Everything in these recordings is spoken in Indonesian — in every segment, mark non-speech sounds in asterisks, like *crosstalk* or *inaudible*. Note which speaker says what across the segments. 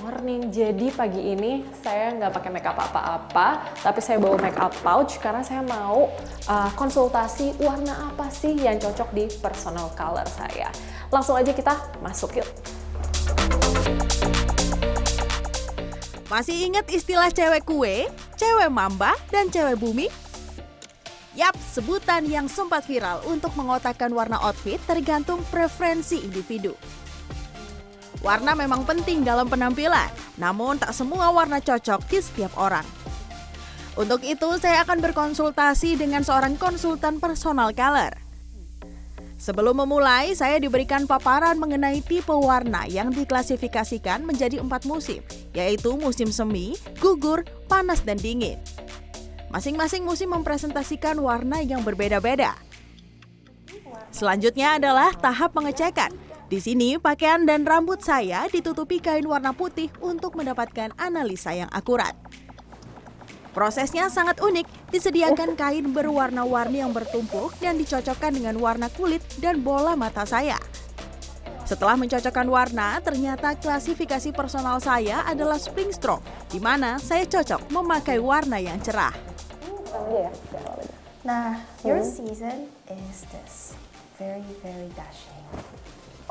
Speaker 1: morning. Jadi pagi ini saya nggak pakai makeup apa-apa, tapi saya bawa makeup pouch karena saya mau uh, konsultasi warna apa sih yang cocok di personal color saya. Langsung aja kita masuk yuk.
Speaker 2: Masih ingat istilah cewek kue, cewek mamba, dan cewek bumi? Yap, sebutan yang sempat viral untuk mengotakkan warna outfit tergantung preferensi individu. Warna memang penting dalam penampilan, namun tak semua warna cocok di setiap orang. Untuk itu, saya akan berkonsultasi dengan seorang konsultan personal color. Sebelum memulai, saya diberikan paparan mengenai tipe warna yang diklasifikasikan menjadi empat musim, yaitu musim semi, gugur, panas, dan dingin. Masing-masing musim mempresentasikan warna yang berbeda-beda. Selanjutnya adalah tahap pengecekan, di sini, pakaian dan rambut saya ditutupi kain warna putih untuk mendapatkan analisa yang akurat. Prosesnya sangat unik, disediakan kain berwarna-warni yang bertumpuk dan dicocokkan dengan warna kulit dan bola mata saya. Setelah mencocokkan warna, ternyata klasifikasi personal saya adalah spring strong, di mana saya cocok memakai warna yang cerah.
Speaker 3: Nah, your season is this. Very, very dashing.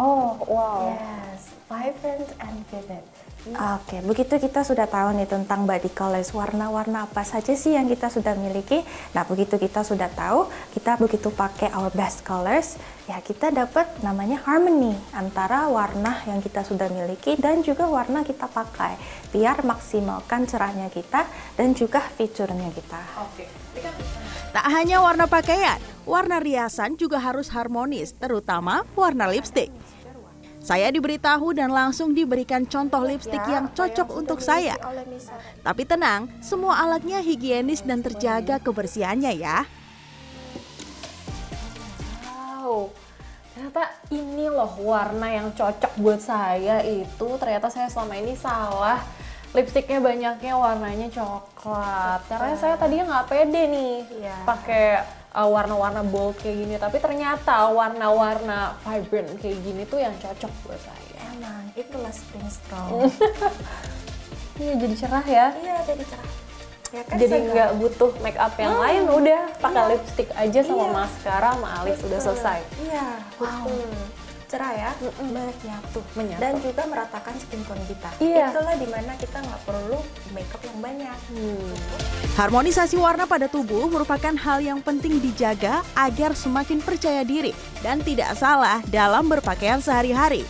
Speaker 1: Oh, wow.
Speaker 3: Yes, vibrant and vivid. Oke, begitu kita sudah tahu nih tentang body colors, warna-warna apa saja sih yang kita sudah miliki. Nah, begitu kita sudah tahu, kita begitu pakai our best colors, ya kita dapat namanya harmony antara warna yang kita sudah miliki dan juga warna kita pakai, biar maksimalkan cerahnya kita dan juga fiturnya kita.
Speaker 1: Oke.
Speaker 2: Tak hanya warna pakaian, warna riasan juga harus harmonis, terutama warna lipstick. Saya diberitahu dan langsung diberikan contoh lipstick yang cocok untuk saya. Tapi tenang, semua alatnya higienis dan terjaga kebersihannya ya.
Speaker 1: Wow, ternyata ini loh warna yang cocok buat saya itu. Ternyata saya selama ini salah. Lipstiknya banyaknya warnanya coklat. Karena saya tadinya nggak pede nih
Speaker 3: Iya.
Speaker 1: pakai uh, warna-warna bold kayak gini. Tapi ternyata warna-warna vibrant kayak gini tuh yang cocok buat saya.
Speaker 3: Emang, itulah spring strong. *laughs*
Speaker 1: Iya jadi cerah ya.
Speaker 3: Iya, jadi cerah. Ya kan,
Speaker 1: Jadi nggak butuh make up yang lain, udah pakai
Speaker 3: Iya.
Speaker 1: lipstick aja sama
Speaker 3: Iya.
Speaker 1: maskara sama alis udah selesai.
Speaker 3: Iya, betul. Cerah ya, menyatu.
Speaker 1: Menyatu.
Speaker 3: Dan juga meratakan skin tone kita.
Speaker 1: Iya.
Speaker 3: Itulah di mana kita nggak perlu makeup yang banyak.
Speaker 1: Hmm.
Speaker 2: Harmonisasi warna pada tubuh merupakan hal yang penting dijaga agar semakin percaya diri dan tidak salah dalam berpakaian sehari-hari.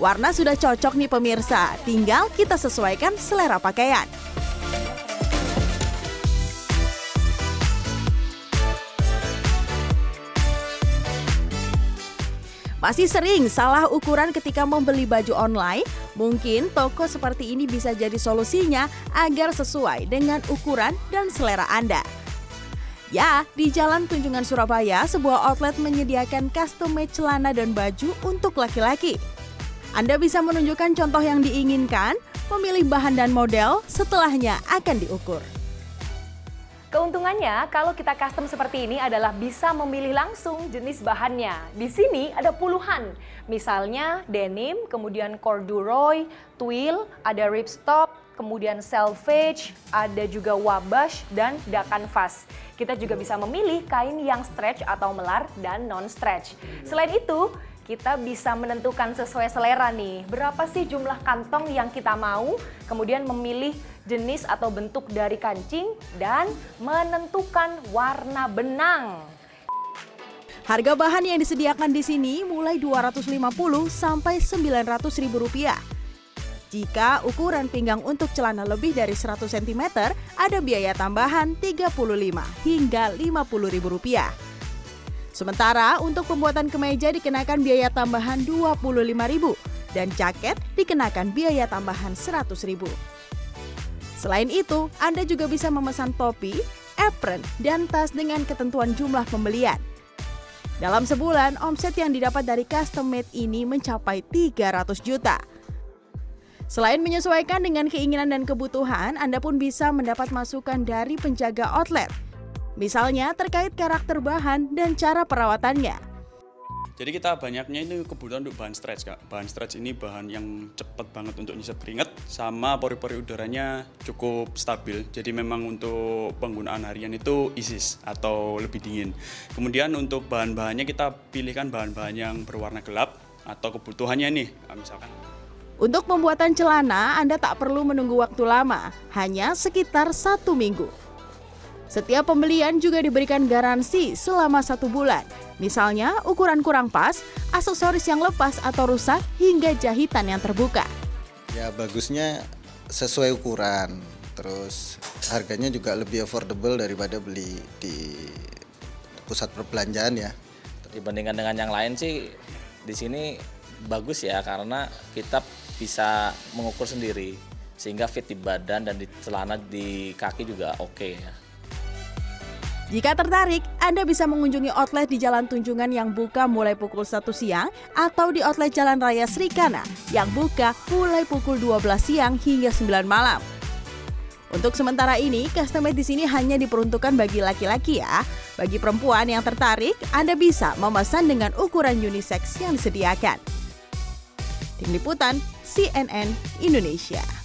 Speaker 2: Warna sudah cocok nih pemirsa, tinggal kita sesuaikan selera pakaian. Masih sering salah ukuran ketika membeli baju online? Mungkin toko seperti ini bisa jadi solusinya agar sesuai dengan ukuran dan selera Anda. Ya, di Jalan Tunjungan Surabaya, sebuah outlet menyediakan custom made celana dan baju untuk laki-laki. Anda bisa menunjukkan contoh yang diinginkan, memilih bahan dan model, setelahnya akan diukur.
Speaker 4: Keuntungannya, kalau kita custom seperti ini adalah bisa memilih langsung jenis bahannya. Di sini ada puluhan, misalnya denim, kemudian corduroy, twill, ada ripstop, kemudian selvage, ada juga wabash, dan da canvas. Kita juga bisa memilih kain yang stretch atau melar dan non-stretch. Selain itu, kita bisa menentukan sesuai selera nih, berapa sih jumlah kantong yang kita mau, kemudian memilih jenis atau bentuk dari kancing, dan menentukan warna benang.
Speaker 2: Harga bahan yang disediakan di sini mulai 250 sampai 900 ribu rupiah. Jika ukuran pinggang untuk celana lebih dari 100 cm, ada biaya tambahan 35 hingga 50 ribu rupiah. Sementara untuk pembuatan kemeja dikenakan biaya tambahan 25 ribu dan jaket dikenakan biaya tambahan 100 ribu. Selain itu, Anda juga bisa memesan topi, apron, dan tas dengan ketentuan jumlah pembelian. Dalam sebulan, omset yang didapat dari custom made ini mencapai 300 juta. Selain menyesuaikan dengan keinginan dan kebutuhan, Anda pun bisa mendapat masukan dari penjaga outlet. Misalnya terkait karakter bahan dan cara perawatannya.
Speaker 5: Jadi kita banyaknya itu kebutuhan untuk bahan stretch kak. Bahan stretch ini bahan yang cepat banget untuk nyisap keringet, sama pori-pori udaranya cukup stabil. Jadi memang untuk penggunaan harian itu ISIS atau lebih dingin. Kemudian untuk bahan-bahannya kita pilihkan bahan-bahan yang berwarna gelap atau kebutuhannya nih, misalkan.
Speaker 2: Untuk pembuatan celana, Anda tak perlu menunggu waktu lama, hanya sekitar satu minggu. Setiap pembelian juga diberikan garansi selama satu bulan. Misalnya ukuran kurang pas, aksesoris yang lepas atau rusak, hingga jahitan yang terbuka.
Speaker 6: Ya bagusnya sesuai ukuran, terus harganya juga lebih affordable daripada beli di pusat perbelanjaan ya.
Speaker 7: Dibandingkan dengan yang lain sih di sini bagus ya karena kita bisa mengukur sendiri sehingga fit di badan dan di celana di kaki juga oke okay ya.
Speaker 2: Jika tertarik, Anda bisa mengunjungi outlet di Jalan Tunjungan yang buka mulai pukul 1 siang atau di outlet Jalan Raya Srikana yang buka mulai pukul 12 siang hingga 9 malam. Untuk sementara ini, custom di sini hanya diperuntukkan bagi laki-laki ya. Bagi perempuan yang tertarik, Anda bisa memesan dengan ukuran unisex yang disediakan. Tim Liputan CNN Indonesia.